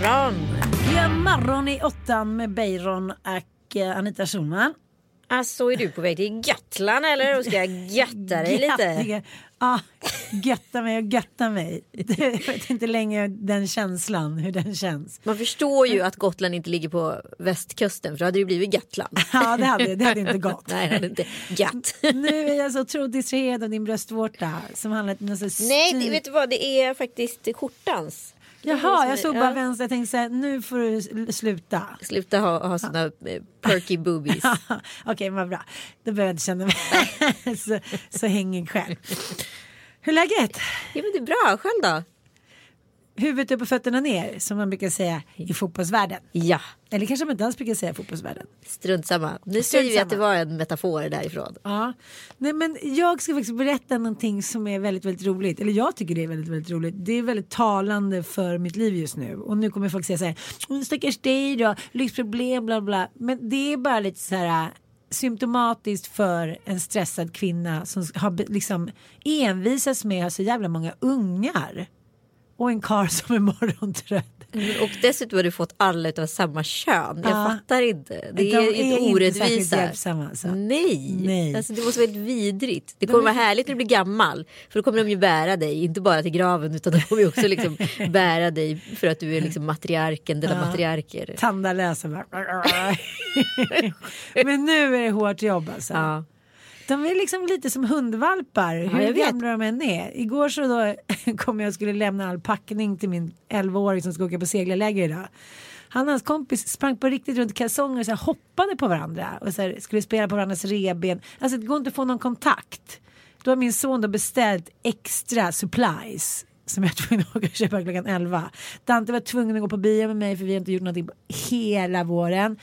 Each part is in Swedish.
Morgon! Ja, morgon i åttan med Beiron och eh, Anita Schulman. Alltså är du på väg till Gotland eller? Och ska jag götta dig lite? Ja, götta mig och götta mig. Jag vet inte längre den känslan, hur den känns. Man förstår ju att Gotland inte ligger på västkusten för då hade det blivit Gotland. Ja, det hade, det hade inte gått. Nej, det hade inte gött. Nu är jag så otroligt distraherad av din bröstvårta som handlar om Nej, det, vet du vad? Det är faktiskt skjortans. Jaha, jag såg bara Ja. vänster. Jag tänkte så här, nu får du sluta. Sluta ha, ha såna eh, perky boobies. Okej, vad bra. Då behöver jag inte känna mig så, så hängig själv. Hur är läget? Ja, men det är bra. Själv då? Huvudet upp och fötterna ner, som man brukar säga i fotbollsvärlden. Ja, Eller kanske man inte alls brukar säga fotbollsvärlden. strunt samma. Nu säger vi att det var en metafor därifrån. Ja. Nej, men jag ska faktiskt berätta någonting som är väldigt, väldigt roligt. Eller jag tycker det är väldigt, väldigt roligt. Det är väldigt talande för mitt liv just nu. Och nu kommer folk säga så här, "Mm, stackars dig då, lyxproblem, bla bla. Men det är bara lite så här äh, symptomatiskt för en stressad kvinna som har liksom envisats med att ha så jävla många ungar. Och en karl som är morgontrött. Och dessutom har du fått alla av samma kön. Jag Ja. fattar inte. Det De är, är inte orättvisa. alltså. Nej, Nej. Alltså, det måste vara helt vidrigt. Det kommer vara härligt när du blir gammal. För då kommer de ju bära dig, inte bara till graven utan de kommer också liksom bära dig för att du är liksom matriarken, denna matriarker. Tandalösa. Men nu är det hårt jobb alltså. Ja. De är liksom lite som hundvalpar, hur jag vet. gamla de än är. Igår så då kom jag och skulle lämna all packning till min 11-åring som ska åka på seglarläger idag. Han och hans kompis sprang på riktigt runt kalsonger och så hoppade på varandra och så skulle spela på varandras reben. Alltså det går inte att få någon kontakt. Då har min son då beställt extra supplies som jag var tvungen att åka och köpa klockan 11. Dante var tvungen att gå på bio med mig för vi har inte gjort någonting på hela våren.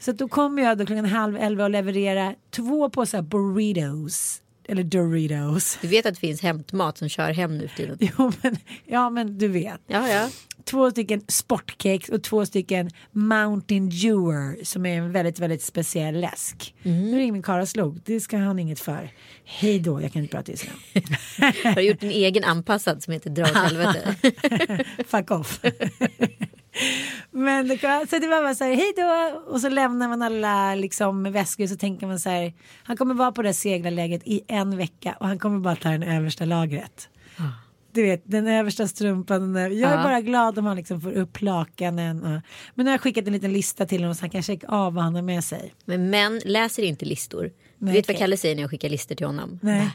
Så då kommer jag då klockan halv elva och leverera två påsar burritos. Eller Doritos. Du vet att det finns hämtmat som kör hem nu för tiden. Jo men, ja men du vet. Ja, ja. Två stycken sportcakes och två stycken Mountain Dewer som är en väldigt väldigt speciell läsk. Nu ringer min karl och slog. Det ska han inget för. Hej då, jag kan inte prata just nu. Har du gjort en egen anpassad som heter Dra åt helvete? Fuck off. Men så det var bara så här, hej då. Och så lämnar man alla liksom väskor så tänker man så här, han kommer vara på det seglarläget i en vecka och han kommer bara ta den översta lagret. Du vet, den översta strumpan. Den. Jag är Ja. bara glad om han liksom får upp lakanen. Och, men nu har jag skickat en liten lista till honom så han kan checka av vad han har med sig. Men män läser inte listor. Du vet vad okej. Kalle säger när jag skickar listor till honom? Nej.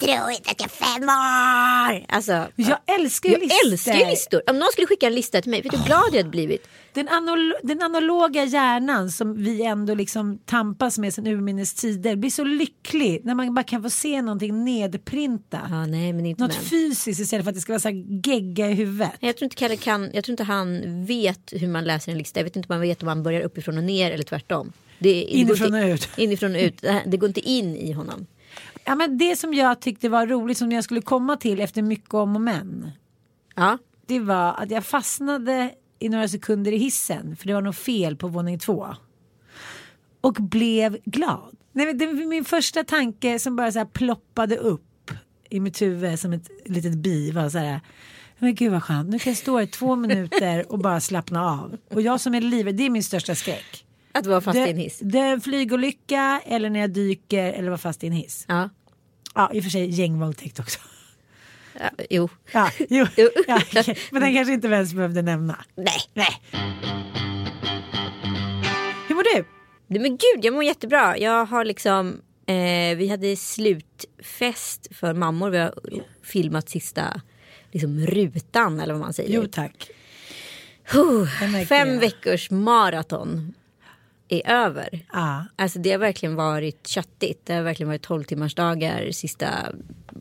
Tro inte att jag är fem år! Alltså, Jag älskar ju jag listor. älskar listor. Om någon skulle skicka en lista till mig, vet du hur glad jag hade blivit? Den, anal den analoga hjärnan som vi ändå liksom tampas med sedan urminnes tider blir så lycklig när man bara kan få se någonting nedprintat. Ja, nej, men inte Något män. fysiskt istället för att det ska vara så här gegga i huvudet. Jag tror inte Kalle kan, jag tror inte han vet hur man läser en lista. Jag vet inte om han vet om man börjar uppifrån och ner eller tvärtom. Det, Inifrån och ut. Inifrån och ut. Det går inte in i honom. Ja, men det som jag tyckte var roligt som jag skulle komma till efter mycket om och men. Ja. Det var att jag fastnade i några sekunder i hissen för det var något fel på våning två. Och blev glad. Nej, det var min första tanke som bara så här ploppade upp i mitt huvud som ett litet bi var så här. Men gud vad skönt, nu kan jag stå i två minuter och bara slappna av. Och jag som är livrädd, det är min största skräck. Att vara fast i en hiss. det är en flygolycka eller när jag dyker eller vara fast i en hiss. Ja. Ja, i och för sig gängvåldtäkt också. ja. Jo. Ja, jo, Jo. ja, okej. men den kanske inte ens behövde nämna. Nej. Nej. Hur mår du? Nej, men gud, jag mår jättebra. Jag har liksom, eh, vi hade slutfest för mammor. Vi har filmat sista liksom, rutan eller vad man säger. Jo tack. Märker fem veckors maraton är över. Ja. Alltså det har verkligen varit köttigt. Det har verkligen varit 12 timmars dagar sista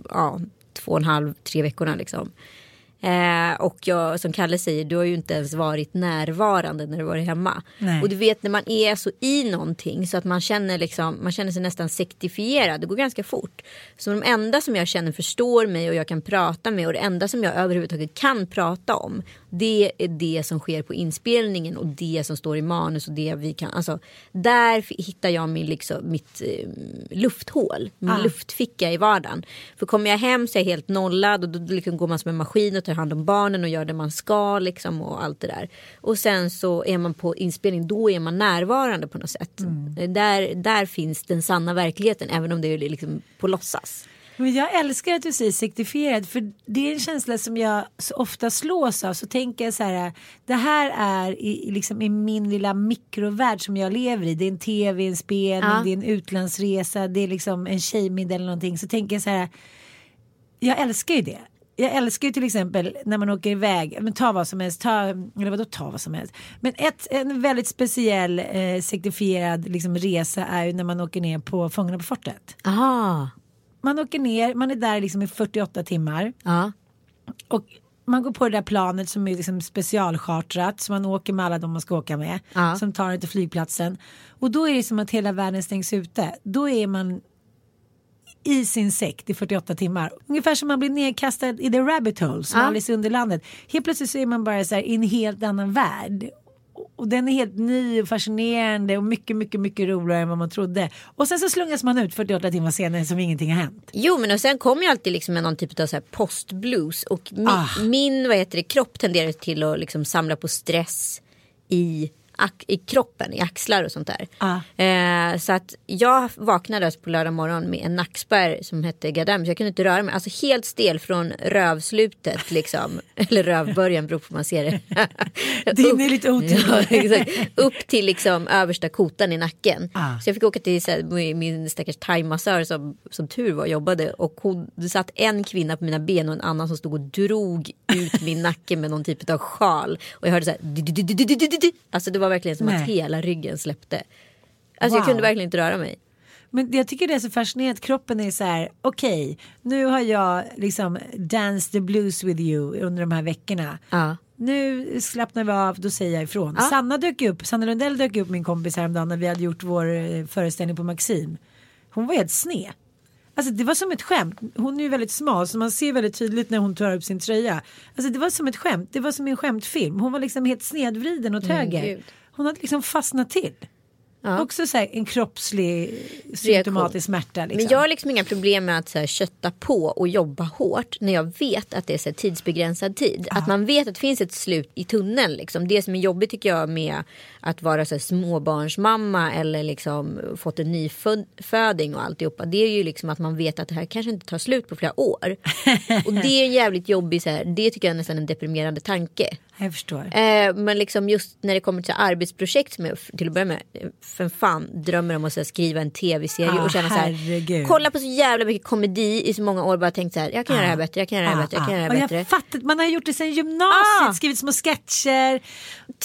ja, två och en halv, tre veckorna liksom. Eh, och jag, som Kalle säger, du har ju inte ens varit närvarande när du varit hemma. Nej. Och du vet när man är så i någonting så att man känner, liksom, man känner sig nästan sektifierad. Det går ganska fort. Så de enda som jag känner förstår mig och jag kan prata med och det enda som jag överhuvudtaget kan prata om det är det som sker på inspelningen och det som står i manus och det vi kan. Alltså, där hittar jag min, liksom, mitt eh, lufthål, min Ah. luftficka i vardagen. För kommer jag hem så är jag helt nollad och då liksom går man som en maskin och tar hand om barnen och gör det man ska liksom och allt det där. Och sen så är man på inspelning, då är man närvarande på något sätt. Mm. Där, där finns den sanna verkligheten även om det är liksom på låtsas. Men jag älskar att du säger sektifierad för det är en känsla som jag så ofta slås av. Så tänker jag så här, det här är i, liksom i min lilla mikrovärld som jag lever i. Det är en tv-inspelning, Ja. det är en utlandsresa, det är liksom en tjejmiddag eller någonting. Så tänker jag så här, jag älskar ju det. Jag älskar ju till exempel när man åker iväg, men ta vad som helst, ta, eller vadå ta vad som helst. Men ett, en väldigt speciell eh, sektifierad liksom, resa är ju när man åker ner på Fångarna på fortet. Aha. Man åker ner, man är där liksom i 48 timmar Ja. och man går på det där planet som är liksom specialchartrat så man åker med alla de man ska åka med Ja. som tar en till flygplatsen och då är det som att hela världen stängs ute. Då är man i sin sekt i 48 timmar. Ungefär som man blir nedkastad i the rabbit hole som Ja. Alice i Underlandet. Helt plötsligt så är man bara så här i en helt annan värld. Och den är helt ny och fascinerande och mycket, mycket, mycket roligare än vad man trodde. Och sen så slungas man ut 48 timmar senare som ingenting har hänt. Jo men och sen kommer ju alltid liksom med någon typ av så här postblues och min, Ah. min vad heter det, kropp tenderar till att liksom samla på stress i, i kroppen, i axlar och sånt där. Ah. Eh, så att jag vaknade alltså på lördag morgon med en nackspärr som hette Gadam så jag kunde inte röra mig. Alltså helt stel från rövslutet liksom. Eller rövbörjan beror på hur man ser det. Din är lite otydlig. Ja. Upp till liksom översta kotan i nacken. Ah. Så jag fick åka till här, min stackars thaimassör som, som tur var jobbade. Och hon, det satt en kvinna på mina ben och en annan som stod och drog ut min nacke med någon typ av sjal. Och jag hörde så här. Alltså det var verkligen som Nej. att hela ryggen släppte. Alltså jag Wow. kunde verkligen inte röra mig. Men jag tycker det är så fascinerande att kroppen är så här, okej, nu har jag liksom danced the blues with you under de här veckorna. Ja. Nu slappnar vi av, då säger jag ifrån. Ja. Sanna dök upp, Sanna Lundell dök upp min kompis häromdagen när vi hade gjort vår eh, föreställning på Maxim. Hon var helt sned. Alltså det var som ett skämt. Hon är ju väldigt smal så man ser väldigt tydligt när hon tar upp sin tröja. Alltså det var som ett skämt. Det var som en skämtfilm. Hon var liksom helt snedvriden åt höger. gud. Hon hade liksom fastnat till. Ja. Också så här, en kroppslig symptomatisk smärta. Liksom. Men jag har liksom inga problem med att så här, kötta på och jobba hårt när jag vet att det är så här, tidsbegränsad tid. Att man vet att det finns ett slut i tunneln. Liksom. Det som är jobbigt tycker jag med att vara så här, småbarnsmamma eller liksom fått en nyföding och alltihopa. Det är ju liksom att man vet att det här kanske inte tar slut på flera år. och det är en jävligt jobbig, så här, det tycker jag är nästan en deprimerande tanke. Jag förstår. Eh, men liksom just när det kommer till arbetsprojekt som jag till att börja med för fan drömmer om att här, skriva en tv-serie Ah, och känna så här. herregud. Kolla på så jävla mycket komedi i så många år bara tänkt så här. Jag kan göra det här bättre, jag kan göra det här bättre, jag kan göra det här Och bättre. jag fattar, man har gjort det sedan gymnasiet, Ah. skrivit små sketcher.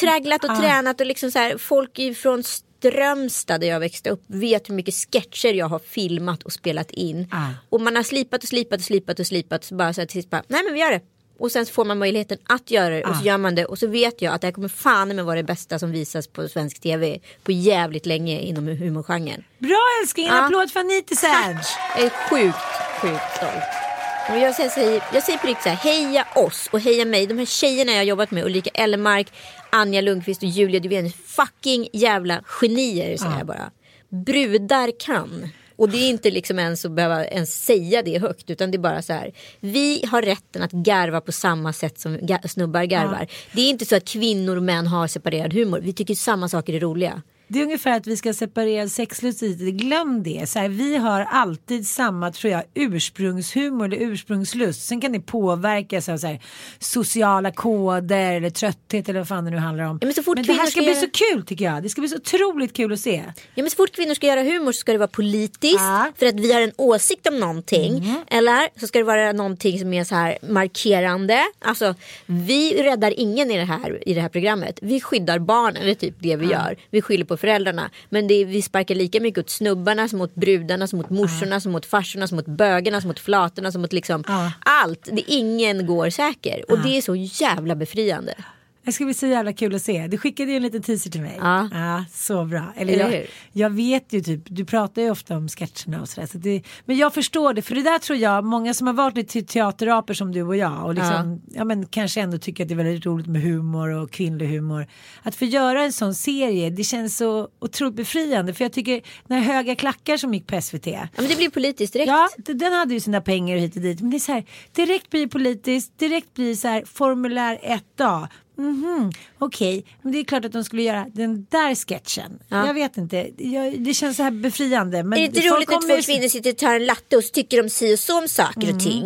Tragglat och Ah. tränat och liksom så här folk från Strömstad där jag växte upp vet hur mycket sketcher jag har filmat och spelat in. Ah. Och man har slipat och slipat och slipat och slipat så bara så här till sist bara, nej men vi gör det. Och sen får man möjligheten att göra det och så Ah. gör man det och så vet jag att det här kommer fan med vara det bästa som visas på svensk tv på jävligt länge inom humorgenren. Bra älskling, en Ah. applåd för Anita Serge. Jag är sjukt, sjukt stolt. Och jag, säger, jag säger på riktigt så här, heja oss och heja mig. De här tjejerna jag har jobbat med, Ulrika Ellemark, Anja Lundqvist och Julia Duvén, fucking jävla genier säger jag bara. Brudar kan. Och det är inte liksom ens att behöva ens säga det högt utan det är bara så här. Vi har rätten att garva på samma sätt som snubbar garvar. Det är inte så att kvinnor och män har separerad humor. Vi tycker samma saker är roliga. Det är ungefär att vi ska separera sexlust lite. Glöm det. Så här, vi har alltid samma tror jag ursprungshumor eller ursprungslust. Sen kan det påverkas av så här, sociala koder eller trötthet eller vad fan det nu handlar om. Ja, men fort det här ska ska bli göra- så kul tycker jag. Det ska bli så otroligt kul att se. Ja men så fort kvinnor ska göra humor så ska det vara politiskt. Ja. Mm. För att vi har en åsikt om någonting. Eller så ska det vara någonting som är så här markerande. Alltså vi räddar ingen i det här, i det här programmet. Vi skyddar barnen, det är typ det vi gör. Vi skyller på föräldrarna. Men det är, vi sparkar lika mycket åt snubbarna som åt brudarna, som åt morsorna, som åt farsorna, som åt bögarna, som åt flatorna, som åt liksom Ja. allt. Det, ingen går säker. Och det är så jävla befriande. Det ska bli så jävla kul att se. Du skickade ju en liten teaser till mig. Ja. så bra. Eller jag, jag vet ju typ, du pratar ju ofta om sketcherna och sådär. Så det, men jag förstår det, för det där tror jag, många som har varit lite teateraper som du och jag och liksom, ja. men kanske ändå tycker att det är väldigt roligt med humor och kvinnlig humor. Att få göra en sån serie, det känns så otroligt befriande. För jag tycker, när Höga klackar som gick på SVT, Ja, men det blir politiskt direkt. Ja, den hade ju sina pengar hit och dit. Men det är så här, direkt blir politiskt, direkt blir så här formulär 1A. Mhm, Okej, men det är klart att de skulle göra den där sketchen. Ja. Jag vet inte, jag, det känns så här befriande. Men Är det inte roligt när kommer två ju- kvinnor sitter och tar en latte och så tycker de si och så om saker och ting?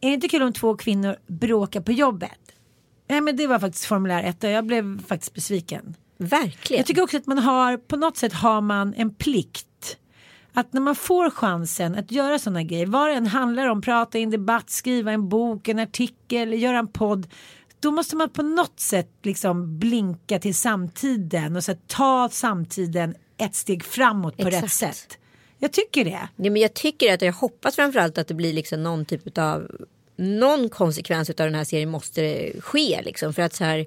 Är det inte kul om två kvinnor bråkar på jobbet? Nej men det var faktiskt formulär 1 och jag blev faktiskt besviken. Verkligen. Jag tycker också att man har, på något sätt har man en plikt. Att när man får chansen att göra sådana grejer, vad det än handlar om, prata i en debatt, skriva en bok, en artikel, göra en podd. Då måste man på något sätt liksom blinka till samtiden och så ta samtiden ett steg framåt på Exakt. rätt sätt. Jag tycker det. Ja, men jag tycker att jag hoppas framförallt att det blir liksom någon typ av någon konsekvens av den här serien måste ske liksom för att så här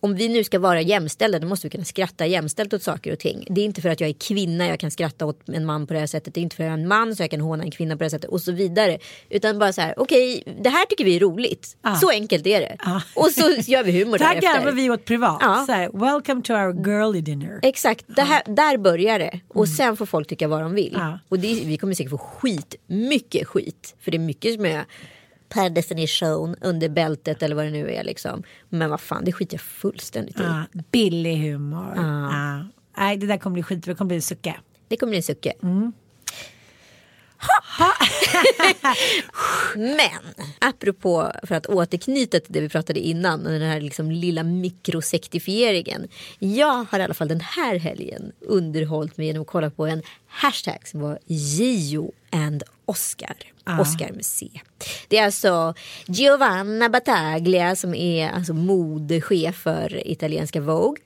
om vi nu ska vara jämställda då måste vi kunna skratta jämställt åt saker och ting. Det är inte för att jag är kvinna jag kan skratta åt en man på det här sättet. Det är inte för att jag är en man så jag kan håna en kvinna på det här sättet och så vidare. Utan bara så här okej det här tycker vi är roligt. Ja. Så enkelt är det. Ja. Och så gör vi humor Det här därefter. garvar vi åt privat. Ja. Så här, Welcome to our girly dinner. Exakt, det här, där börjar det. Och sen får folk tycka vad de vill. Och det, vi kommer säkert få skit, mycket skit. För det är mycket som är per definition under bältet eller vad det nu är liksom. Men vad fan, det skiter jag fullständigt i. Ja, billig humor. Ja. Nej, det där kommer bli skit. Det kommer bli en sucka. Det kommer bli en sucke. Men apropå för att återknyta till det vi pratade innan. Den här liksom lilla mikrosektifieringen. Jag har i alla fall den här helgen underhållit mig genom att kolla på en hashtag som var Gio and Oscar. Oscar med C. Det är alltså Giovanna Battaglia som är alltså modechef för italienska Vogue.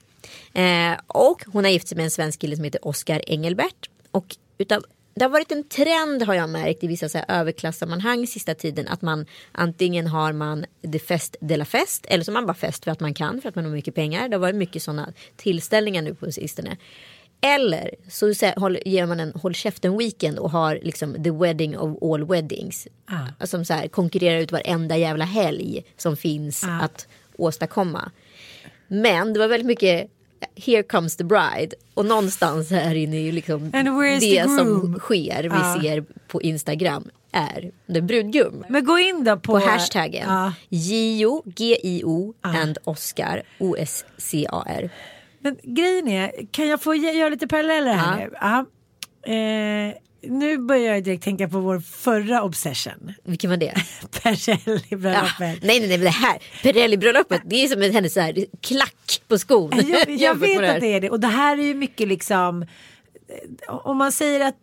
Eh, och hon har gift sig med en svensk kille som heter Oscar Engelbert. Och utav, det har varit en trend har jag märkt i vissa så här överklassammanhang sista tiden att man antingen har man the fest de la fest eller så har man bara fest för att man kan för att man har mycket pengar. Det har varit mycket sådana tillställningar nu på sistone. Eller så ger man en håll käften weekend och har liksom the wedding of all weddings. Ah. Som så här konkurrerar ut varenda jävla helg som finns Ah. att åstadkomma. Men det var väldigt mycket Here comes the bride och någonstans här inne är ju liksom det som sker, vi Ja. ser på Instagram är the brudgum. Men gå in då på, På hashtaggen Ja. Gio, G-I-O and Oscar, O-S-C-A-R. Men grejen är, kan jag få göra lite paralleller här Ja. nu? Ja. Eh, nu börjar jag direkt tänka på vår förra obsession. Vilken var det? Ja. Perselli-bröllopet. Nej, nej, nej, det här Pirelli-bröllopet, det är som en hennes så här, klack på skon. Jag, jag vet här. att det är det och det här är ju mycket liksom eh, om man säger att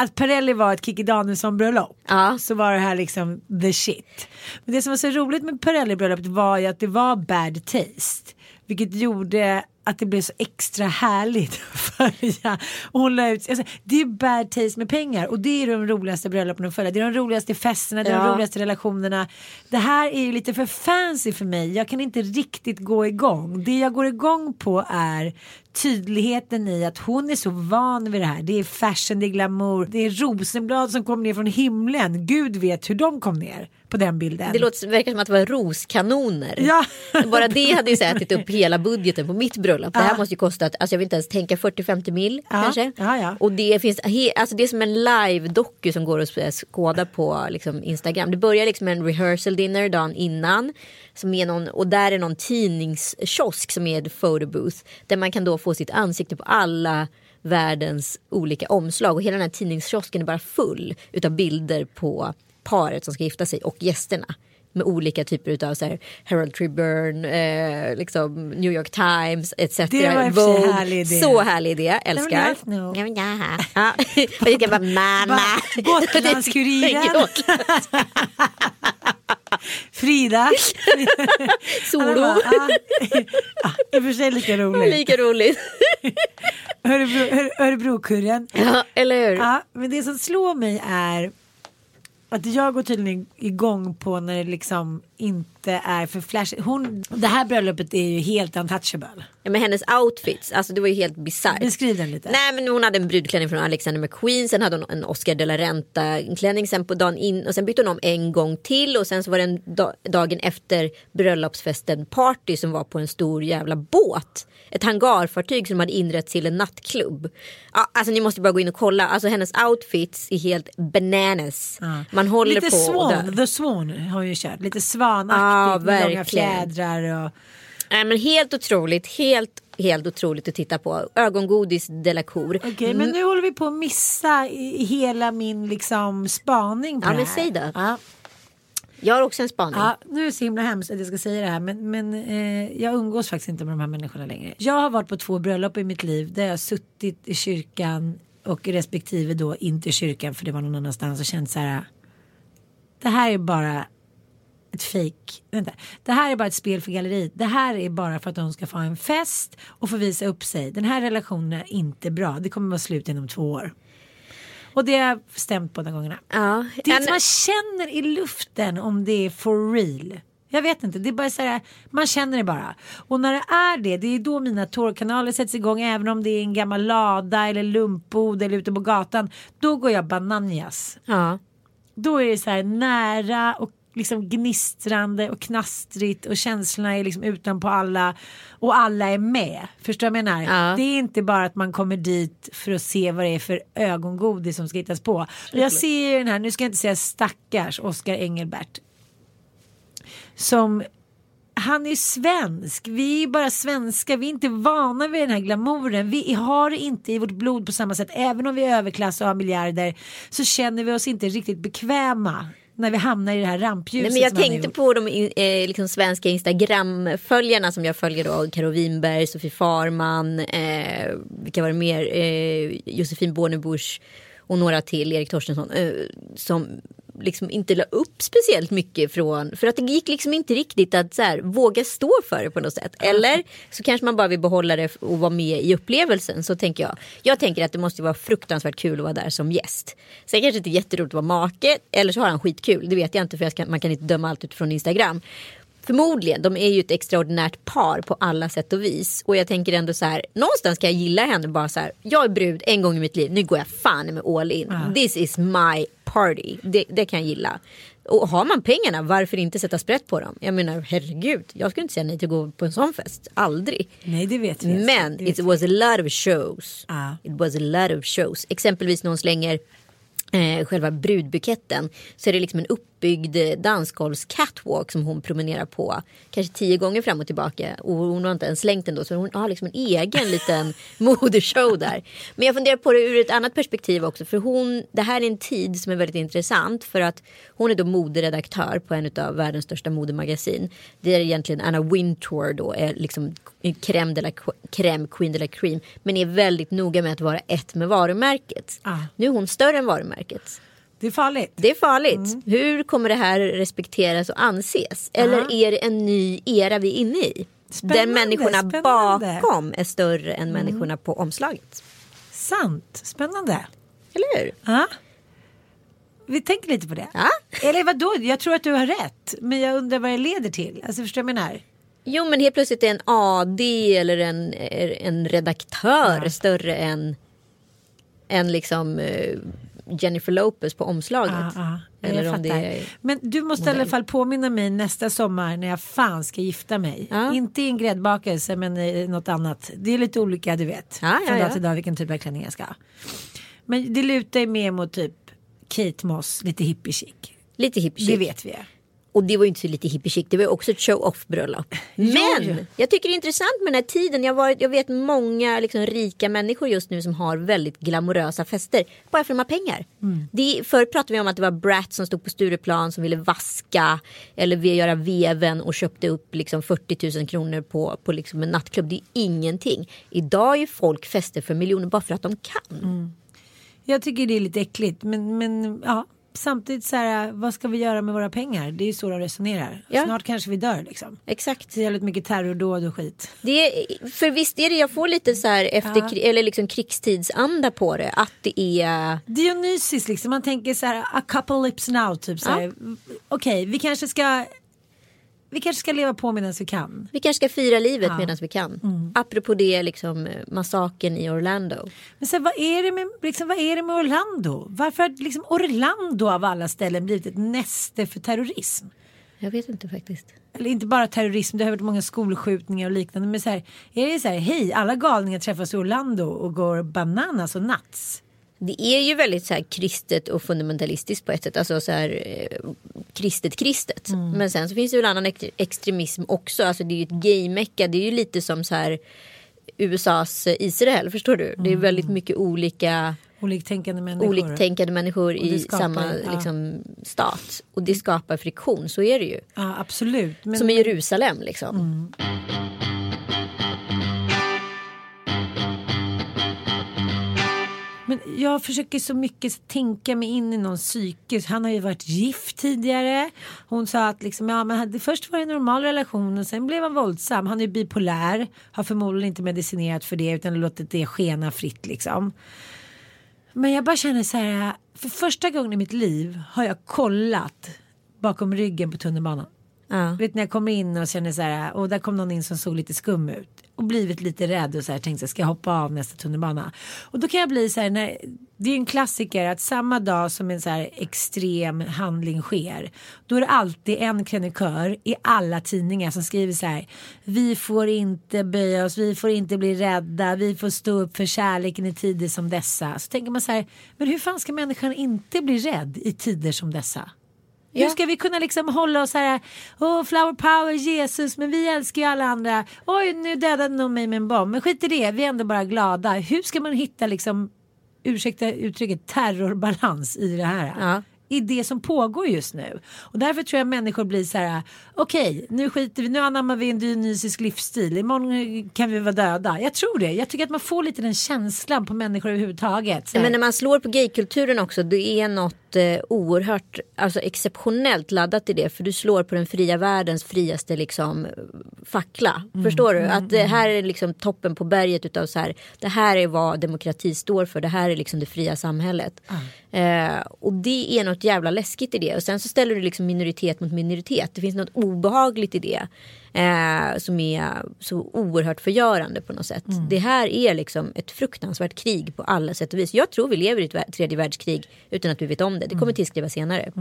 att Perrelli var ett Kikki Danielsson bröllop Ja. så var det här liksom the shit. Men det som var så roligt med Perrelli bröllopet var ju att det var bad taste. Vilket gjorde att det blev så extra härligt och hålla ut. Alltså, det är bad taste med pengar och det är de roligaste bröllopen att följa. Det är de roligaste festerna, det är de Ja. roligaste relationerna. Det här är ju lite för fancy för mig. Jag kan inte riktigt gå igång. Det jag går igång på är tydligheten i att hon är så van vid det här. Det är fashion, det är glamour, det är rosenblad som kom ner från himlen. Gud vet hur de kom ner på den bilden. Det låter, verkar som att det var roskanoner. Ja. Bara det hade ju så ätit upp hela budgeten på mitt bröllop. Det här måste ju kosta, alltså jag vill inte ens tänka 40-50 mil Ja, kanske. ja, ja. Och det finns, alltså det är som en live-doku som går att skåda på liksom, Instagram. Det börjar liksom med en rehearsal dinner dagen innan. Som är någon, och där är någon tidningskiosk som är ett photo booth. Där man kan då få sitt ansikte på alla världens olika omslag. Och hela den här tidningskiosken är bara full utav bilder på paret som ska gifta sig och gästerna. Med olika typer av så här, Herald Tribune, eh, liksom New York Times etc. Det var Vogue. härlig idé. Så härlig idé, älskar. Ja, men ja. Ja. Jag bara mamma. Gotlandskuriren. Frida. Solo. Bara, ah, ah, I och för sig lika roligt. Lika roligt. Örebro, Öre- Örebrokurren. Ja, eller hur? Ja, men det som slår mig är att jag går tydligen igång på när det liksom inte är för flashigt. Hon, det här bröllopet är ju helt untouchable. Ja, men hennes outfits, alltså det var ju helt bisarrt. Beskriv den lite. Nej men hon hade en brudklänning från Alexander McQueen, sen hade hon en Oscar de la Renta klänning sen på dagen in och sen bytte hon om en gång till och sen så var det en da- dagen efter bröllopsfesten party som var på en stor jävla båt. Ett hangarfartyg som hade inrett till en nattklubb. Ja, alltså ni måste bara gå in och kolla, alltså hennes outfits är helt bananas. Man håller Lite på och Swan. The Swan har ju kört. Lite svanaktigt Ja, med långa fjädrar och Nej, men helt otroligt, helt, helt otroligt att titta på. Ögongodis de la Cour. Okej, men nu håller vi på att missa hela min liksom spaning på Ja, det men här. säg då. Ja, Jag har också en spaning. ja, nu är det så himla hemskt att jag ska säga det här men, men eh, jag umgås faktiskt inte med de här människorna längre. Jag har varit på två bröllop i mitt liv där jag har suttit i kyrkan och respektive då inte i kyrkan för det var någon annanstans och känt så här. Det här är bara ett fejk. Det här är bara ett spel för galleriet. Det här är bara för att de ska få en fest och få visa upp sig. Den här relationen är inte bra. Det kommer vara slut inom två år. Och det har stämt båda gångerna. Ja. Det är En- man känner i luften om det är for real. Jag vet inte, det är bara så här, man känner det bara. Och när det är det, det är då mina tårkanaler sätts igång även om det är en gammal lada eller lumpbod eller ute på gatan. Då går jag bananjas. Ja. Då är det så här nära och liksom gnistrande och knastrigt och känslorna är liksom utanpå alla och alla är med. Förstår du vad jag menar? Ja. Det är inte bara att man kommer dit för att se vad det är för ögongodis som ska hittas på. Jag ser ju den här, nu ska jag inte säga stackars Oskar Engelbert. Som han är svensk. Vi är bara svenskar. Vi är inte vana vid den här glamouren. Vi har det inte i vårt blod på samma sätt. Även om vi är överklass och har miljarder så känner vi oss inte riktigt bekväma när vi hamnar i det här rampljuset. Nej, men jag tänkte på de eh, liksom svenska Instagram-följarna som jag följer då. Karo Winberg, Sofie Farman, eh, vilka var det mer? Eh, Josefin Bornebusch och några till, Erik Torstensson. Eh, som liksom inte la upp speciellt mycket från, för att det gick liksom inte riktigt att så här, våga stå för det på något sätt. Eller så kanske man bara vill behålla det och vara med i upplevelsen. Så tänker jag. Jag tänker att det måste vara fruktansvärt kul att vara där som gäst. Sen kanske det inte är jätteroligt att vara make, eller så har han skitkul. Det vet jag inte för jag ska, man kan inte döma allt utifrån Instagram. Förmodligen, de är ju ett extraordinärt par på alla sätt och vis. Och jag tänker ändå så här, någonstans kan jag gilla henne bara så här. Jag är brud en gång i mitt liv, nu går jag fan med all in. This is my party. Det, det kan jag gilla. Och har man pengarna, varför inte sätta sprätt på dem? Jag menar, herregud, jag skulle inte säga nej till att gå på en sån fest. Aldrig. Nej det vet vi. Men vet it vi. was a lot of shows. Ja. It was a lot of shows. Exempelvis när hon slänger eh, själva brudbuketten så är det liksom en uppbyggd eh, dansgolvs catwalk som hon promenerar på kanske tio gånger fram och tillbaka och hon har inte ens slängt den då så hon har liksom en egen liten modeshow där. Men jag funderar på det ur ett annat perspektiv också för hon, det här är en tid som är väldigt intressant för att hon är då moderedaktör på en av världens största modemagasin. Det är egentligen Anna Wintour då är liksom crème de la crème, queen de la cream men är väldigt noga med att vara ett med varumärket. Ah. Nu är hon större än varumärket. Det är farligt. Det är farligt. Mm. Hur kommer det här respekteras och anses? Eller är det en ny era vi är inne i? Spännande, där människorna spännande. Mm. bakom är större än människorna på omslaget. Sant. Spännande. Eller hur? Ja. Vi tänker lite på det. Ja. Eller vadå? Jag tror att du har rätt. Men jag undrar vad det leder till. Alltså förstår du vad jag menar? Jo men helt plötsligt är en AD eller en, en redaktör större än, än liksom eh, Jennifer Lopez på omslaget. Ja, jag eller om det är... Men du måste i alla fall påminna mig nästa sommar när jag fan ska gifta mig. Ja. Inte i en gräddbakelse men i något annat. Det är lite olika du vet. Ja, Från dag till dag vilken typ av klänning jag ska ha. Men det lutar ju mer mot typ Kate Moss, lite hippie chic. Lite hippie Det chic. vet vi. Och det var ju inte så lite hippie chic, det var ju också ett show-off bröllop. Men jag tycker det är intressant med den här tiden. Jag, varit, jag vet många liksom, rika människor just nu som har väldigt glamorösa fester. Bara för att de har pengar. Det, förr pratade vi om att det var Brat som stod på Stureplan som ville vaska. Eller vi göra veven och köpte upp liksom, 40 000 kronor på, på liksom, en nattklubb. Det är ingenting. Idag är folk fester för miljoner bara för att de kan. Jag tycker det är lite äckligt men, men ja. Samtidigt så här, vad ska vi göra med våra pengar? Det är ju så de resonerar. Ja. Snart kanske vi dör liksom. Exakt. Det är jävligt mycket terrordåd och skit. Det är, för visst är det, jag får lite så här efter, eller liksom krigstidsanda på det. Att det är... Dionysis liksom, man tänker så här, a couple lips now typ så här. Okej, vi kanske ska vi kanske ska leva på medan vi kan. Vi kanske ska fira livet Ja. medan vi kan. Apropå det, liksom eh, massaken i Orlando. Men sen, vad, är det med, liksom, vad är det med Orlando? Varför har liksom Orlando av alla ställen blivit ett näste för terrorism? Jag vet inte faktiskt. Eller inte bara terrorism, det har varit många skolskjutningar och liknande. Men så här, är det så här, hej, alla galningar träffas i Orlando och går bananas och nuts. Det är ju väldigt så här kristet och fundamentalistiskt på ett sätt. Alltså så här eh, kristet kristet. Men sen så finns det en annan ex- extremism också. Alltså det är ju ett gaymecka. Det är ju lite som så här USAs Israel. Förstår du? Det är väldigt mycket olika Oliktänkande människor. oliktänkande människor i skapar- samma ja. liksom, stat. Och det skapar friktion, så är det ju. Ja, absolut. Men, Som i Jerusalem liksom. Men jag försöker så mycket tänka mig in i någon psyke. Han har ju varit gift tidigare. Hon sa att liksom, ja, men först var det en normal relation och sen blev han våldsam. Han är ju bipolär. Har förmodligen inte medicinerat för det utan låtit det skena fritt liksom. Men jag bara känner så här. För första gången i mitt liv har jag kollat bakom ryggen på tunnelbanan. Ja. Vet när jag kommer in och känner så här. Och där kom någon in som såg lite skum ut. Och blivit lite rädd och så här tänkte ska jag hoppa av nästa tunnelbana. Och då kan jag bli så här. När, det är ju en klassiker att samma dag som en så här extrem handling sker. Då är det alltid en krönikör i alla tidningar som skriver så här. Vi får inte böja oss, vi får inte bli rädda, vi får stå upp för kärleken i tider som dessa. Så tänker man så här. Men hur fan ska människan inte bli rädd i tider som dessa? Hur Ja. ska vi kunna liksom hålla oss här, åh flower power Jesus, men vi älskar ju alla andra. Oj, nu dödade någon mig med en bomb, men skit i det, vi är ändå bara glada. Hur ska man hitta liksom, ursäkta uttrycket, terrorbalans i det här? Ja. I det som pågår just nu. Och därför tror jag människor blir så här, okej, nu skiter vi, nu anammar vi en dionysisk livsstil, imorgon kan vi vara döda. Jag tror det, jag tycker att man får lite den känslan på människor överhuvudtaget. Men när man slår på gaykulturen också, det är något eh, oerhört, alltså exceptionellt laddat i det. För du slår på den fria världens friaste liksom fackla. Förstår du? Att det här är liksom toppen på berget utav så här, det här är vad demokrati står för, det här är liksom det fria samhället. Eh, och det är något jävla läskigt i det. Och sen så ställer du liksom minoritet mot minoritet. Det finns något obehagligt i det. Eh, som är så oerhört förgörande på något sätt. Det här är liksom ett fruktansvärt krig på alla sätt och vis. Jag tror vi lever i ett tredje världskrig utan att vi vet om det. Det kommer tillskrivas senare.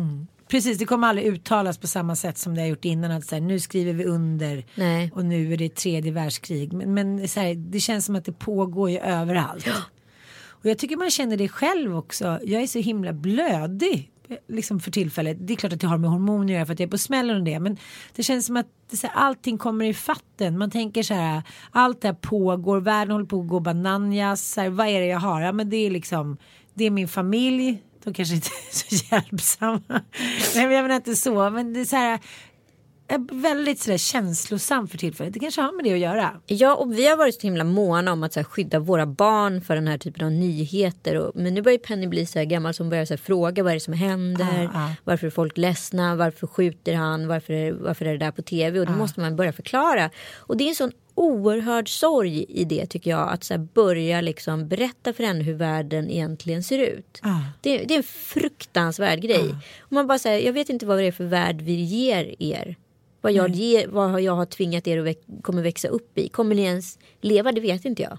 Precis, det kommer aldrig uttalas på samma sätt som det har gjort innan. Att så här, nu skriver vi under Nej. och nu är det tredje världskrig. Men, men här, det känns som att det pågår ju överallt. Och jag tycker man känner det själv också. Jag är så himla blödig. Liksom för tillfället. Det är klart att det har med hormoner att göra för att jag är på smällen och det. Men det känns som att det, så här, allting kommer i fatten. Man tänker så här. Allt det här pågår. Världen håller på att gå bananjas. Så här, vad är det jag har? Ja men det är liksom. Det är min familj. De kanske inte är så hjälpsamma. Nej men jag menar inte så. Men det är så här är Väldigt sådär känslosam för tillfället. Det kanske har med det att göra. Ja, och vi har varit så himla måna om att så här, skydda våra barn för den här typen av nyheter. Och, men nu börjar Penny bli så här gammal som börjar så här, fråga vad är det som händer. Ja, ja. Varför är folk ledsna? Varför skjuter han? Varför är, varför är det där på tv? Och då måste man börja förklara. Och det är en sån oerhörd sorg i det tycker jag. Att så här, börja liksom berätta för henne hur världen egentligen ser ut. Ja. Det, det är en fruktansvärd grej. Och man bara säger, jag vet inte vad det är för värld vi ger er. Vad jag, ger, vad jag har tvingat er att väx, kommer växa upp i. Kommer ni ens leva? Det vet inte jag.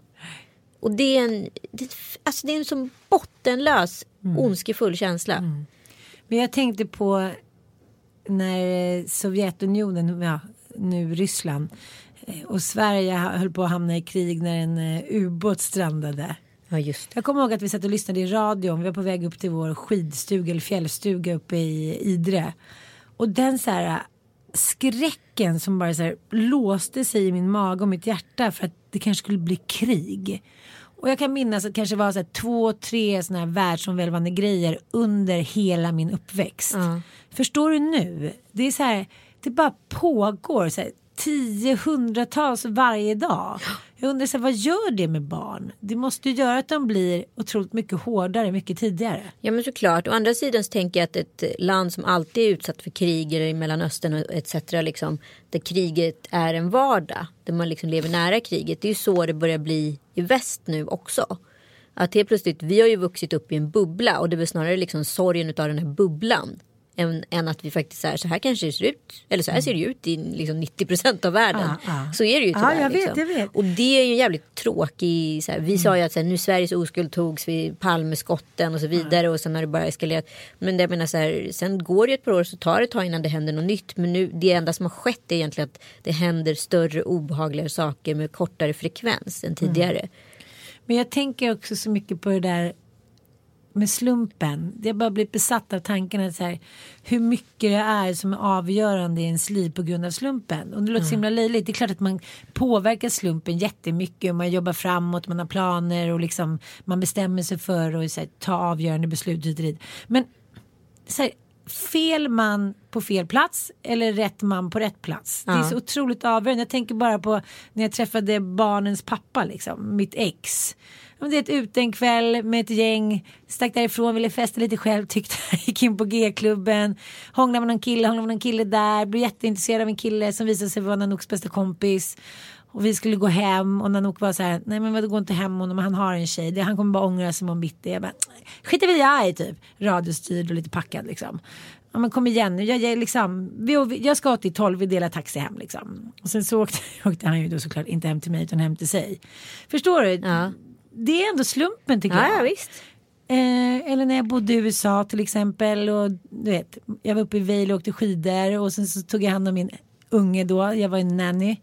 Och det är en, det, alltså det är en sån bottenlös ondskefull känsla. Men jag tänkte på när Sovjetunionen, ja, nu Ryssland eh, och Sverige höll på att hamna i krig när en eh, ubåt strandade. Ja just. Jag kommer ihåg att vi satt och lyssnade i radion. Vi var på väg upp till vår skidstuga eller fjällstuga uppe i Idre. Och den så här skräcken som bara så här låste sig i min mage och mitt hjärta för att det kanske skulle bli krig. Och jag kan minnas att det kanske var så här två, tre sådana här världsomvälvande grejer under hela min uppväxt. Förstår du nu? Det är så här, det bara pågår så här, tio, hundratals varje dag. Jag undrar så här, vad gör det med barn? Det måste ju göra att de blir otroligt mycket hårdare mycket tidigare. Ja men såklart. Å andra sidan så tänker jag att ett land som alltid är utsatt för krig i Mellanöstern och etc. Liksom, där kriget är en vardag. Där man liksom lever nära kriget. Det är ju så det börjar bli i väst nu också. Att helt plötsligt, vi har ju vuxit upp i en bubbla och det är väl snarare liksom sorgen av den här bubblan. Än, än att vi faktiskt är så här kanske det ser ut. Eller så här ser det ut i liksom 90% av världen. Ja, ja. Så är det ju tyvärr. jag vet, liksom. jag vet. Och det är ju en jävligt tråkig, så här, vi sa ju att så här, nu Sveriges oskuld togs vid Palmeskotten och så vidare och sen har det bara eskalerat. Men det, jag menar så här, sen går det ett par år så tar det ett tag innan det händer något nytt. Men nu, det enda som har skett är egentligen att det händer större obehagligare saker med kortare frekvens än tidigare. Men jag tänker också så mycket på det där med slumpen. Det har bara blivit besatt av tanken att så här, hur mycket det är som är avgörande i ens liv på grund av slumpen. Och det låter så himla löjligt. Det är klart att man påverkar slumpen jättemycket. Man jobbar framåt, man har planer och liksom man bestämmer sig för att här, ta avgörande beslut. Men så här, fel man på fel plats eller rätt man på rätt plats. Det är så otroligt avgörande. Jag tänker bara på när jag träffade barnens pappa, liksom, mitt ex. Ja, Det är ett ute en kväll med ett gäng, stack därifrån, ville festa lite själv, tyckte gick in på G-klubben, hånglade med någon kille, hånglade med någon kille där, blev jätteintresserad av en kille som visade sig vara Nanooks bästa kompis. Och vi skulle gå hem och Nanook var så här, nej men vadå gå inte hem honom, han har en tjej, det, han kommer bara ångra sig imorgon bitti. Jag bara, skiter vi jag i typ, radiostyrd och lite packad liksom. Ja men kom igen nu, jag, jag, liksom, vi, jag ska till 12, vi delar taxi hem liksom. Och sen så åkte, åkte han ju då såklart inte hem till mig utan hem till sig. Förstår du? Ja. Det är ändå slumpen tycker Ja, jag. ja visst. Eh, eller när jag bodde i USA till exempel och du vet, jag var uppe i Vail och åkte skidor och sen så tog jag hand om min unge då, jag var en nanny.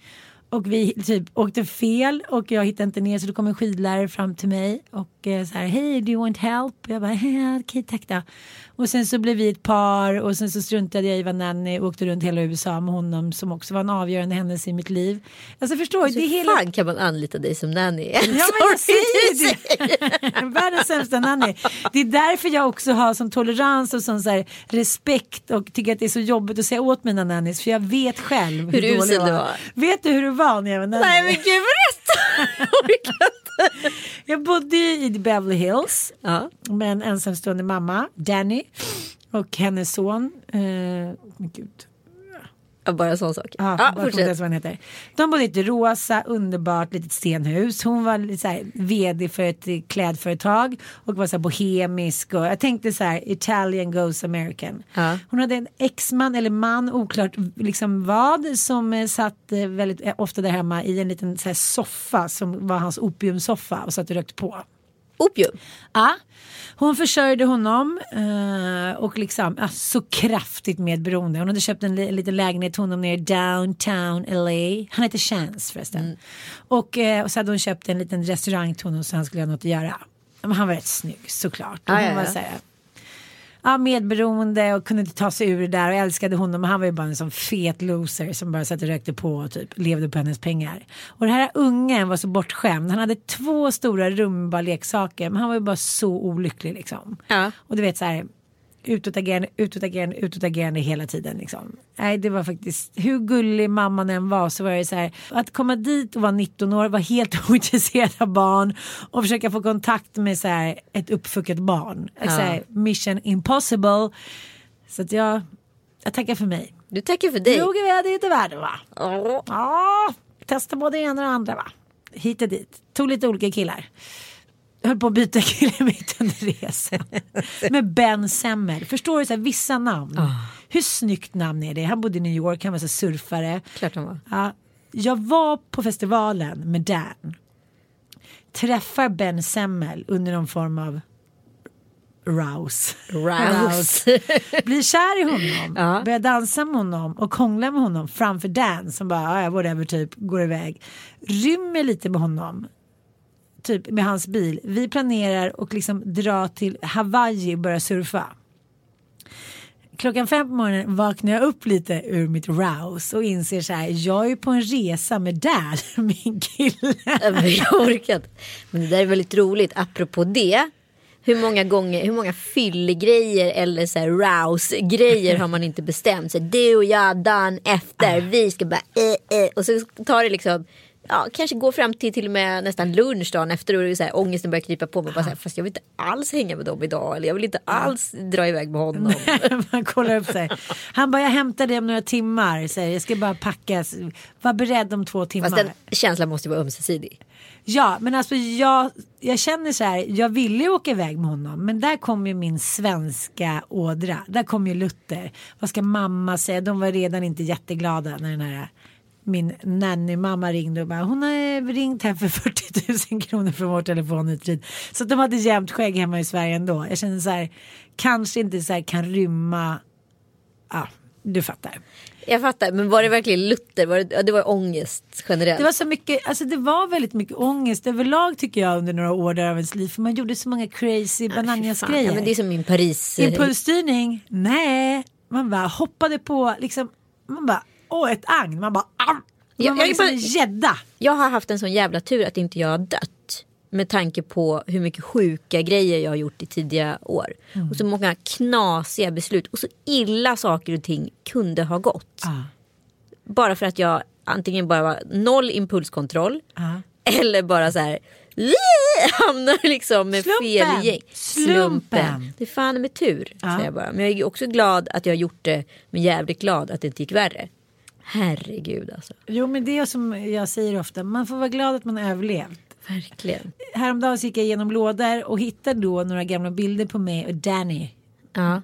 Och vi typ åkte fel och jag hittade inte ner så då kom en skidlärare fram till mig och eh, så här, hej do you want help? Jag bara, "Ja, okej tack då. Och sen så blev vi ett par och sen så struntade jag i vara nanny och åkte runt hela USA med honom som också var en avgörande händelse i mitt liv. Alltså förstår du, Så det hela... fan kan man anlita dig som nanny? Ja men jag säger det. Världens sämsta nanny. Det är därför jag också har sån tolerans och sån så här respekt och tycker att det är så jobbigt att säga åt mina nannies för jag vet själv hur, Hur usel du var. Vet du hur det var när jag nanny? Nej men gud berätta! Jag bodde i Beverly Hills ja. med en ensamstående mamma, Danny och hennes son. Eh, gud. Bara en sån sak. Ja, ens fortsätt. vad heter. De bodde i ett rosa, underbart litet stenhus. Hon var så här, vd för ett klädföretag och var så här bohemisk. Och jag tänkte så här, Italian goes American. Ja. Hon hade en exman eller man, oklart liksom vad, som eh, satt eh, väldigt eh, ofta där hemma i en liten så här, soffa som var hans opiumsoffa och satt och rökte på. Opium. Ja, hon försörjde honom eh, och liksom ja, så kraftigt medberoende. Hon hade köpt en li- liten lägenhet till honom nere i downtown LA. Han heter Chance förresten. Och, eh, och så hade hon köpt en liten restaurang till honom så han skulle ha något att göra. Men han var rätt snygg såklart. Och Ja, hon ja, var ja. så här, ja, medberoende och kunde inte ta sig ur det där och älskade honom. Men han var ju bara en sån fet loser som bara satt och rökte på och typ levde på hennes pengar. Och den här ungen var så bortskämd. Han hade två stora rumba leksaker men han var ju bara så olycklig liksom. Ja. Och du vet så här utåtagerande, utåtagerande, utåtagerande hela tiden liksom. Nej det var faktiskt, hur gullig mamman än var så var det så här att komma dit och vara 19 år, vara helt ointresserad av barn och försöka få kontakt med så här ett uppfuckat barn. Så här, mission impossible. Så att jag, jag tackar för mig. Du tackar för dig. Nog är det inte världen va? Ja. Ja, testa både det ena och det andra va? Hit och dit. Tog lite olika killar. Höll på att byta kille mitt under resan. Med Ben Semmel. Förstår du så här, vissa namn? Hur snyggt namn är det? Han bodde i New York, han var så surfare. Klart han var. Ja, jag var på festivalen med Dan. Träffar Ben Semmel under någon form av rouse. Rouse. Blir kär i honom. Ja. Börjar dansa med honom och hångla med honom framför Dan som bara "Ja, ja, whatever typ går iväg. Rymmer lite med honom. Typ med hans bil. Vi planerar och liksom dra till Hawaii och börja surfa. Klockan fem på morgonen vaknar jag upp lite ur mitt rouse och inser så här, jag är på en resa med Dan, min kille. Jag orkar inte. Men det där är väldigt roligt. Apropå det. Hur många gånger, hur många fyllegrejer eller så här rouse-grejer har man inte bestämt sig. Du och jag dagen efter, vi ska bara eh, eh. Och så tar det liksom, ja kanske går fram till till och med nästan lunch dagen efter och det är så här, ångesten börjar krypa på mig. Bara så här, fast jag vill inte alls hänga med dem idag. Eller jag vill inte alls dra iväg med honom. Man kollar upp sig. Han bara, jag hämtar dig om några timmar. Säger, jag ska bara packa. Var beredd om två timmar. Fast den känslan måste ju vara ömsesidig. Ja, men alltså jag, jag känner så här, jag ville ju åka iväg med honom, men där kom ju min svenska ådra. Där kom ju Luther. Vad ska mamma säga? De var redan inte jätteglada när den här min nanny-mamma ringde och bara hon har ringt här för 40 000 kronor från vår telefonutrid. Så de hade jämnt skägg hemma i Sverige ändå. Jag känner så här, kanske inte så här kan rymma, ja du fattar. Jag fattar, men var det verkligen Luther? Var det, det var ångest generellt. Det var så mycket, alltså det var väldigt mycket ångest överlag tycker jag under några år där av ens liv. För man gjorde så många crazy bananjas Fan, grejer. Ja, men det är som min Paris... Impulsstyrning? Nej. Man bara hoppade på liksom, man bara, åh ett agn. Man bara, ah! Man Ja, var jag är liksom en gädda. Jag har haft en sån jävla tur att inte jag har dött. Med tanke på hur mycket sjuka grejer jag har gjort i tidiga år. Mm. Och så många knasiga beslut. Och så illa saker och ting kunde ha gått. Ah. Bara för att jag antingen bara var noll impulskontroll. Ah. Eller bara så här. Hamnar liksom med Slumpen. fel gäng. Slumpen. Det är fan med tur. Ja. Säger jag bara. Men jag är också glad att jag har gjort det. Men jävligt glad att det inte gick värre. Herregud alltså. Jo men det är som jag säger ofta, man får vara glad att man överlevt. Verkligen. Häromdagen gick jag igenom lådor och hittade då några gamla bilder på mig och Danny. Ja.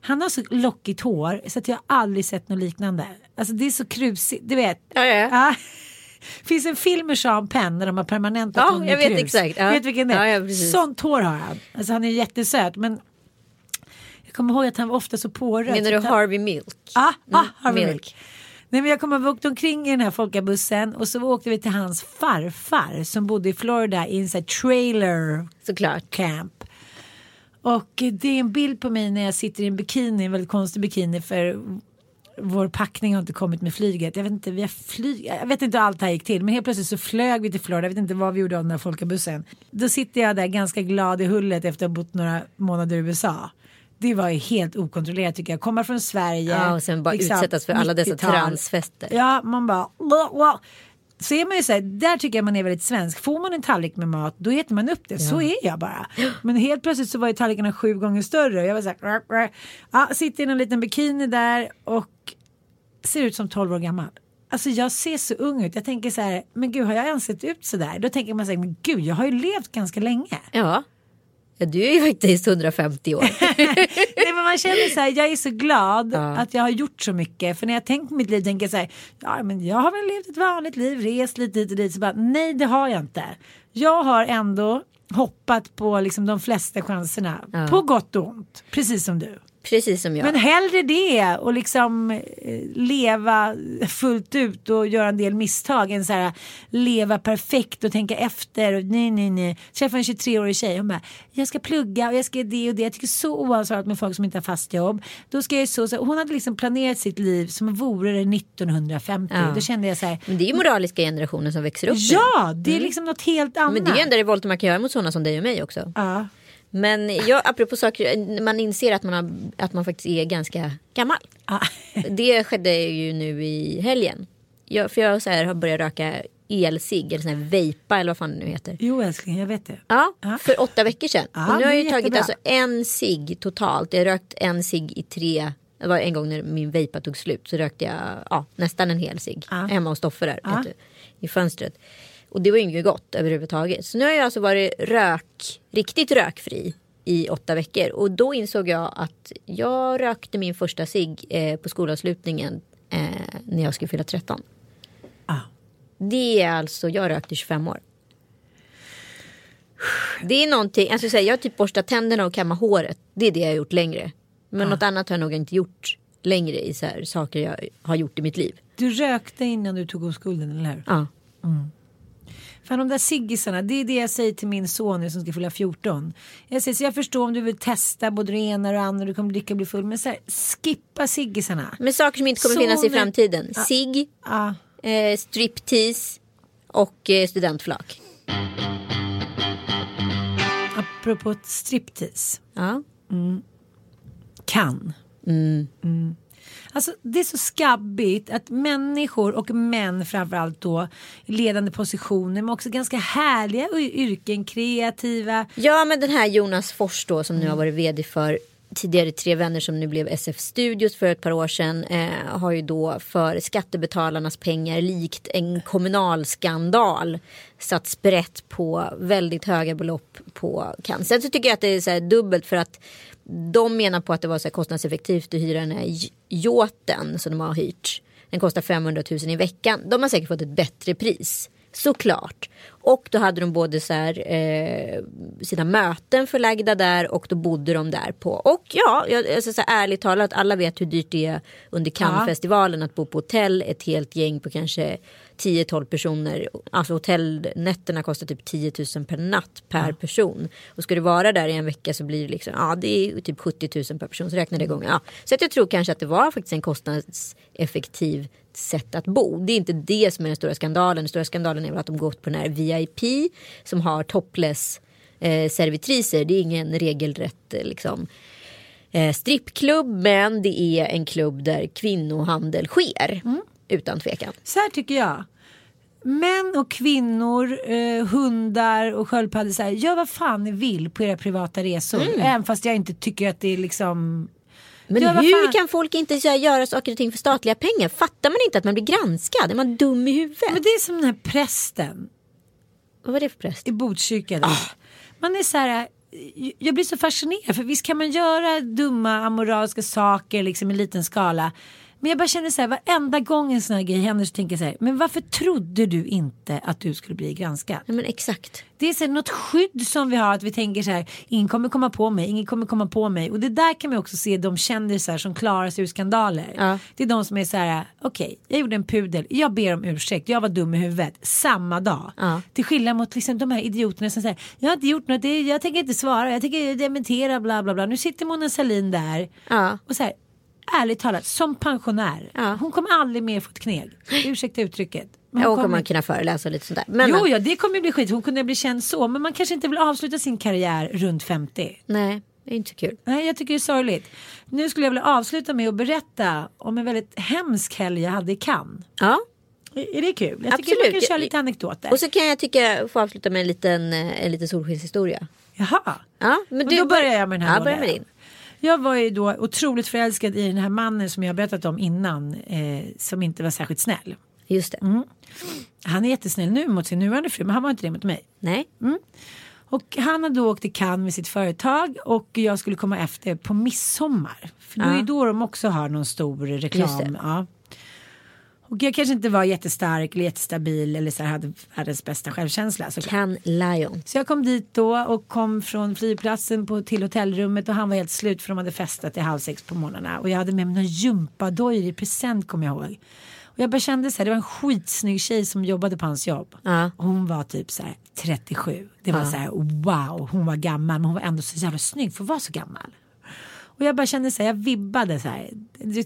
Han har så lockigt hår så att jag aldrig sett något liknande. Alltså det är så krusigt, du vet. Ja, ja, ja. Ja. Finns en film med Sean Penn när de har permanentat Ja, jag vet krus. exakt. Ja. Vet vilken det är? Ja, ja. Sånt hår har han. Alltså han är jättesöt men jag kommer ihåg att han var ofta så påröd. Menar du Harvey Milk? Ah, ah, Mm, Harvey Milk. Milk. Nej, men jag kommer ihåg vi åkte omkring i den här folkabussen och så åkte vi till hans farfar som bodde i Florida i en sån här trailer Såklart. camp. Och det är en bild på mig när jag sitter i en bikini, en väldigt konstig bikini för vår packning har inte kommit med flyget. Jag vet inte, vi har flyg... jag vet inte hur allt det här gick till men helt plötsligt så flög vi till Florida. Jag vet inte vad vi gjorde av den här folkabussen. Då sitter jag där ganska glad i hullet efter att ha bott några månader i USA. Det var ju helt okontrollerat tycker jag. Komma från Sverige. Ja, och sen bara liksom, utsättas för alla dessa 90-tal. transfester. Ja, man bara... "Wow, wow." Så är man ju så här, där tycker jag man är väldigt svensk. Får man en tallrik med mat då äter man upp det. Så är jag bara. Men helt plötsligt så var ju tallrikarna sju gånger större. Jag var så här, "Rah, rah." ja, sitter i en liten bikini där och ser ut som 12 år gammal. Alltså jag ser så ung ut. Jag tänker så här, men gud har jag ens sett ut så där? Då tänker man så här, men gud jag har ju levt ganska länge. Ja. Du är ju faktiskt 150 år. Nej, men man känner så här, jag är så glad Ja. att jag har gjort så mycket. För när jag tänker på mitt liv tänker jag så här, ja men jag har väl levt ett vanligt liv, rest lite hit och dit. Så bara, nej det har jag inte. Jag har ändå hoppat på liksom de flesta chanserna. Ja. På gott och ont. Precis som du. Precis som jag. Men hellre det och liksom eh, leva fullt ut och göra en del misstag än så här leva perfekt och tänka efter och nej nej nej. Träffa en 23-årig tjej hon bara jag ska plugga och jag ska det och det. Jag tycker så oansvarigt med folk som inte har fast jobb. Då ska jag så, så hon hade liksom planerat sitt liv som vore det 1950. Ja. Då kände jag så här Men det är ju moraliska generationen som växer upp ja det är liksom något helt annat. Men det är ju ändå revolt man kan göra mot sådana som dig och mig också. Ja. Men jag, apropå saker, man inser att man, har, att man faktiskt är ganska gammal. Ja. Det skedde ju nu i helgen. Jag, för jag så här, har börjat röka elcigg eller sån här vejpa eller vad fan det nu heter. Jo älskling jag vet det. Ja, Ja. för åtta veckor sedan. Ja, och nu har jag ju tagit alltså en cigg totalt. Jag har rökt en cigg i tre. Det var en gång när min vejpa tog slut så rökte jag ja, nästan en hel cigg. Ja. Hemma hos Stoffe där du, i fönstret. Och det var ju inget gott överhuvudtaget. Så nu har jag alltså varit rök, riktigt rökfri i åtta veckor. Och då insåg jag att jag rökte min första cigg eh, på skolavslutningen eh, när jag skulle fylla 13. Ah. Det är alltså, jag rökte i 25 år. Det är någonting, alltså så här, jag har typ borstat tänderna och kammat håret. Det är det jag har gjort längre. Men något annat har jag nog inte gjort längre i så här, saker jag har gjort i mitt liv. Du rökte innan du tog oskulden, eller hur? Ja. Fan de där ciggisarna, det är det jag säger till min son nu som ska fylla 14. Jag säger så jag förstår om du vill testa både det ena och det andra, du kommer och bli full. Men så här, skippa ciggisarna. Men saker som inte kommer Så finnas i framtiden. Cigg, Ja. eh, striptease och eh, studentflak. Apropå striptease. Ja. Kan. Mm. Alltså det är så skabbigt att människor och män framförallt då i ledande positioner men också ganska härliga yrken, kreativa. ja men den här Jonas Fors då som nu har varit vd för tidigare Tre Vänner som nu blev SF Studios för ett par år sedan eh, har ju då för skattebetalarnas pengar likt en kommunalskandal satt sprätt på väldigt höga belopp på cancer. Sen så tycker jag att det är så här dubbelt för att de menar på att det var så här kostnadseffektivt att hyra den här j- yachten som de har hyrt. Den kostar 500 000 i veckan. De har säkert fått ett bättre pris. Såklart. Och då hade de både så här, eh, sina möten förlagda där och då bodde de där på. Och ja, jag, alltså så här, ärligt talat, alla vet hur dyrt det är under Cannesfestivalen att bo på hotell. Ett helt gäng på kanske 10-12 personer. Alltså hotellnätterna kostar typ 10 000 per natt per person. Och ska du vara där i en vecka så blir det liksom, ja det är typ 70 000 per person. Så räknar det igång. Ja. Så att jag tror kanske att det var faktiskt en kostnadseffektiv sätt att bo. Det är inte det som är den stora skandalen. Den stora skandalen är väl att de gått på den här VIP som har topless eh, servitriser. Det är ingen regelrätt eh, liksom eh, strippklubb men det är en klubb där kvinnohandel sker. Utan tvekan. Så här tycker jag. Män och kvinnor, eh, hundar och sköldpaddor, så här, gör vad fan ni vill på era privata resor. Även fast jag inte tycker att det är liksom Men Ja, hur kan folk inte göra saker och ting för statliga pengar? Fattar man inte att man blir granskad? Är man dum i huvudet? Men det är som den här prästen Vad var det för präst? i Botkyrka. där. Man är så här, jag blir så fascinerad för visst kan man göra dumma amoraliska saker liksom i liten skala. Men jag bara känner så här varenda gång en sån här grej händer så tänker jag så här, men varför trodde du inte att du skulle bli granskad? Ja, men exakt. Det är så här, något skydd som vi har att vi tänker så här, ingen kommer komma på mig, ingen kommer komma på mig. Och det där kan man också se de kändisar som klarar sig ur skandaler. Ja. Det är de som är så här, okej, jag gjorde en pudel, jag ber om ursäkt, jag var dum i huvudet, samma dag. Ja. Till skillnad mot liksom, de här idioterna som säger, jag har inte gjort något, jag tänker inte svara, jag tänker dementera, bla bla bla. Nu sitter Mona Sahlin där Ja. och så här, ärligt talat, som pensionär, Ja. hon kommer aldrig mer få ett kneg. Ursäkta uttrycket. Men hon kommer man kunna föreläsa och lite sånt där. Men, Jo, men, ja, det kommer ju bli skit. Hon kunde bli känd så. Men man kanske inte vill avsluta sin karriär runt 50. Nej, det är inte kul. Nej, jag tycker det är sorgligt. Nu skulle jag vilja avsluta med att berätta om en väldigt hemsk helg jag hade i Cannes. Ja. Är det kul? Jag tycker Absolut. man kan köra lite anekdoter. Och så kan jag tycka, få avsluta med en liten, eh, en liten solskenshistoria. Jaha. Ja, men Och då börjar jag med den här. Ja, börja med din. Jag var ju då otroligt förälskad i den här mannen som jag berättat om innan. Eh, som inte var särskilt snäll. Just det. Mm. Han är jättesnäll nu mot sin nuvarande fru men han var inte det mot mig. Nej. Och han hade då åkt till Cannes med sitt företag och jag skulle komma efter på midsommar. För då Ja. är då de också har någon stor reklam. det. Ja. Och jag kanske inte var jättestark eller jättestabil eller så här hade världens bästa självkänsla. såklart. Can Lion. Så jag kom dit då och kom från flygplatsen på, till hotellrummet och han var helt slut för de hade festat till halv sex på morgnarna. Och jag hade med mig några gympadojor i present kommer jag ihåg. Och jag bara kände så här, det var en skitsnygg tjej som jobbade på hans jobb. Och hon var typ så här 37. Det var så här wow, hon var gammal men hon var ändå så jävla snygg för att vara så gammal. Och jag bara kände så här, jag vibbade så här.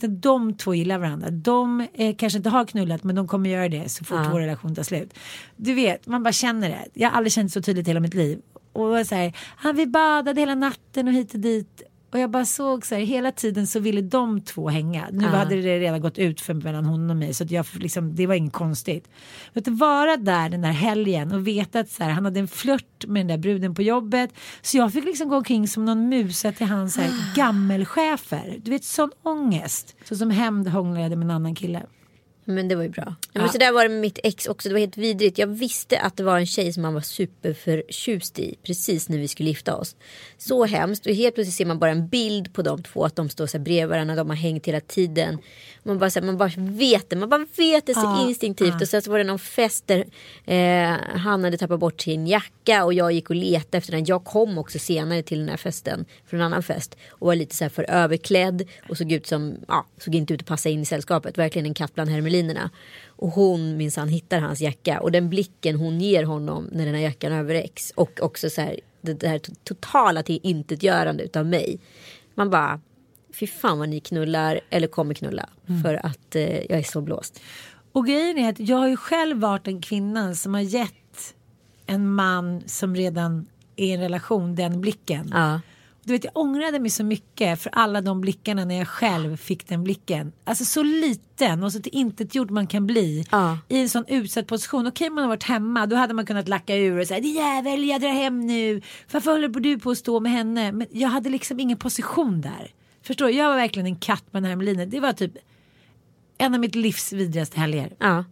De två gillar varandra. De eh, kanske inte har knullat men de kommer göra det så fort vår relation tar slut. Du vet, man bara känner det. Jag har aldrig känt så tydligt i hela mitt liv. Och så här, han vi badade hela natten och hit och dit. Och jag bara såg så här, hela tiden så ville de två hänga. Nu hade det redan gått ut för mellan honom och mig så jag liksom, det var inget konstigt. Men att vara där den där helgen och veta att så här, han hade en flört med den där bruden på jobbet. Så jag fick liksom gå omkring som någon musa till hans här, gammelchefer. Du vet sån ångest. Så som hämnd hånglade jag med en annan kille. Men det var ju bra. Ja. Men så där var det med mitt ex också. Det var helt vidrigt. Jag visste att det var en tjej som man var superförtjust i. Precis när vi skulle gifta oss. Så hemskt. Och helt plötsligt ser man bara en bild på de två. Att de står så här bredvid varandra. De har hängt hela tiden. Man bara, så här, man bara vet det. Man bara vet det så Ja, instinktivt. Och sen så var det någon fest där eh, han hade tappat bort sin jacka. Och jag gick och letade efter den. Jag kom också senare till den här festen. Från en annan fest. Och var lite så här för överklädd. Och såg ut som, ja, såg inte ut att passa in i sällskapet. Verkligen en katt bland hermelinerna. Och hon minsann hittar hans jacka. Och den blicken hon ger honom när den här jackan överräcks. Och också så här, det, det här to- totala till intetgörande utav mig. Man bara, fy fan vad ni knullar eller kommer knulla. För att eh, jag är så blåst. Och grejen är att jag har ju själv varit en kvinna som har gett en man som redan är i en relation den blicken. Ja. Du vet, jag ångrade mig så mycket för alla de blickarna när jag själv fick den blicken. Alltså så liten och så till intet gjord man kan bli Ja. i en sån utsatt position. Okej, man har varit hemma, då hade man kunnat lacka ur och säga din jävel, jag drar hem nu. Varför håller du på att stå med henne? Men jag hade liksom ingen position där. Förstår du? Jag var verkligen en katt med den här melinen. Det var typ en av mitt livs vidrigaste helger. Ja.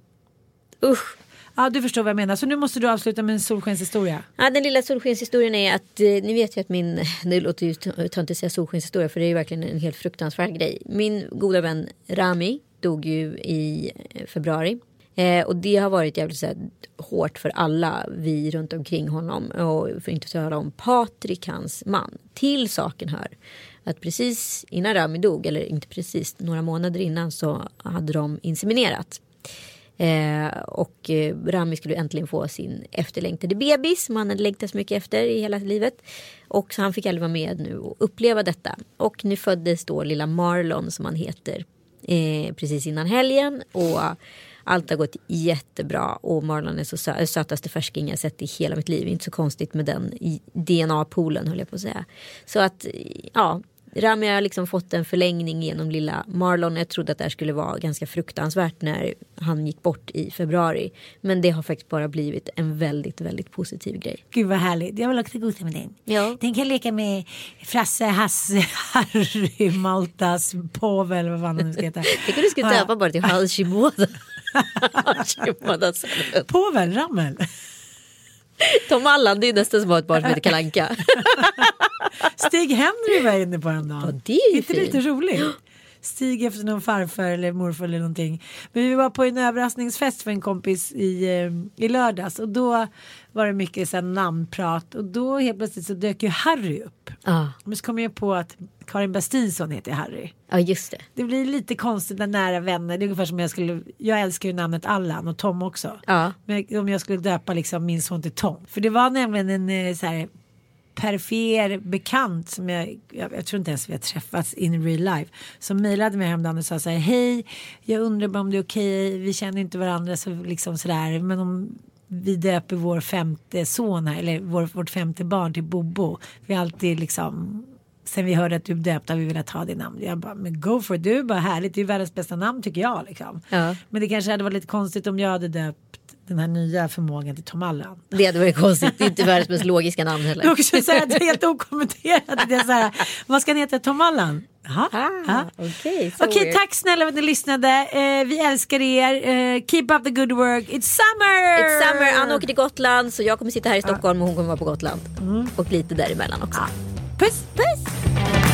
Usch. Ja, du förstår vad jag menar. Så nu måste du avsluta med en solskenshistoria. Ja, den lilla solskenshistorien är att eh, ni vet ju att min, det låter ju töntigt att säga solskenshistoria för det är ju verkligen en helt fruktansvärd grej. Min goda vän Rami dog ju i eh, februari. Eh, och det har varit jävligt så här, hårt för alla vi runt omkring honom. Och för att inte tala om Patrik, hans man. Till saken hör att precis innan Rami dog, eller inte precis, några månader innan så hade de inseminerat. Eh, och eh, Rami skulle äntligen få sin efterlängtade bebis som han hade längtat så mycket efter i hela livet. Och så han fick aldrig vara med nu och uppleva detta. Och nu föddes då lilla Marlon som han heter eh, precis innan helgen. Och allt har gått jättebra och Marlon är så sö- sötaste färsking jag sett i hela mitt liv. Inte så konstigt med den DNA-poolen höll jag på att säga. Så att ja, Rami har liksom fått en förlängning genom lilla Marlon. Jag trodde att det här skulle vara ganska fruktansvärt när han gick bort i februari. Men det har faktiskt bara blivit en väldigt, väldigt positiv grej. Gud vad härligt. Jag vill också gosa med den. Ja. Den kan leka med Frasse, Hasse, Harry, Maltas, Povel, vad fan han nu ska heta. Det kan du skulle döpa bara till Hashimoda. Hashimoda. Povel, Rammel. Tom Allan, det är nästan som att ha ett barn som heter Kalle Anka. Stig-Henry var inne på den dagen. Ja, det är ju inte lite roligt? Stig efter någon farfar eller morfar eller någonting. Men vi var på en överraskningsfest för en kompis i, eh, i lördags och då var det mycket så namnprat och då helt plötsligt så dök ju Harry upp. Ja, Men så kom jag på att Karin Bastinsson heter Harry. ja just det. Det blir lite konstigt när nära vänner. Det är ungefär som jag skulle. Jag älskar ju namnet Allan och Tom också. Ja. Men om jag skulle döpa liksom min son till Tom. För det var nämligen en eh, så här perifer bekant som jag, jag, jag tror inte ens vi har träffats in real life. Som mejlade mig häromdagen och sa så här. Hej, jag undrar bara om det är okej. Vi känner inte varandra så liksom sådär. Men om vi döper vår femte son här, eller vår, vårt femte barn till Bobo. Vi har alltid liksom Sen vi hörde att du döpte har vi velat ha det namn. Jag bara, men go for it. Du är bara härligt. Det är världens bästa namn tycker jag. Liksom. Ja. Men det kanske hade varit lite konstigt om jag hade döpt den här nya förmågan till Tom Allan. Det hade varit konstigt. Det är inte världens mest logiska namn heller. också så här, det är helt okommenterat. Det är så här, vad ska han heta? Tom Allan? Ah. Okej, Okej, weird. tack snälla för att ni lyssnade. Eh, vi älskar er. Eh, keep up the good work. It's summer! It's summer, Anna åker till Gotland så jag kommer sitta här i Stockholm och hon kommer vara på Gotland. Och lite däremellan också. Puss, puss!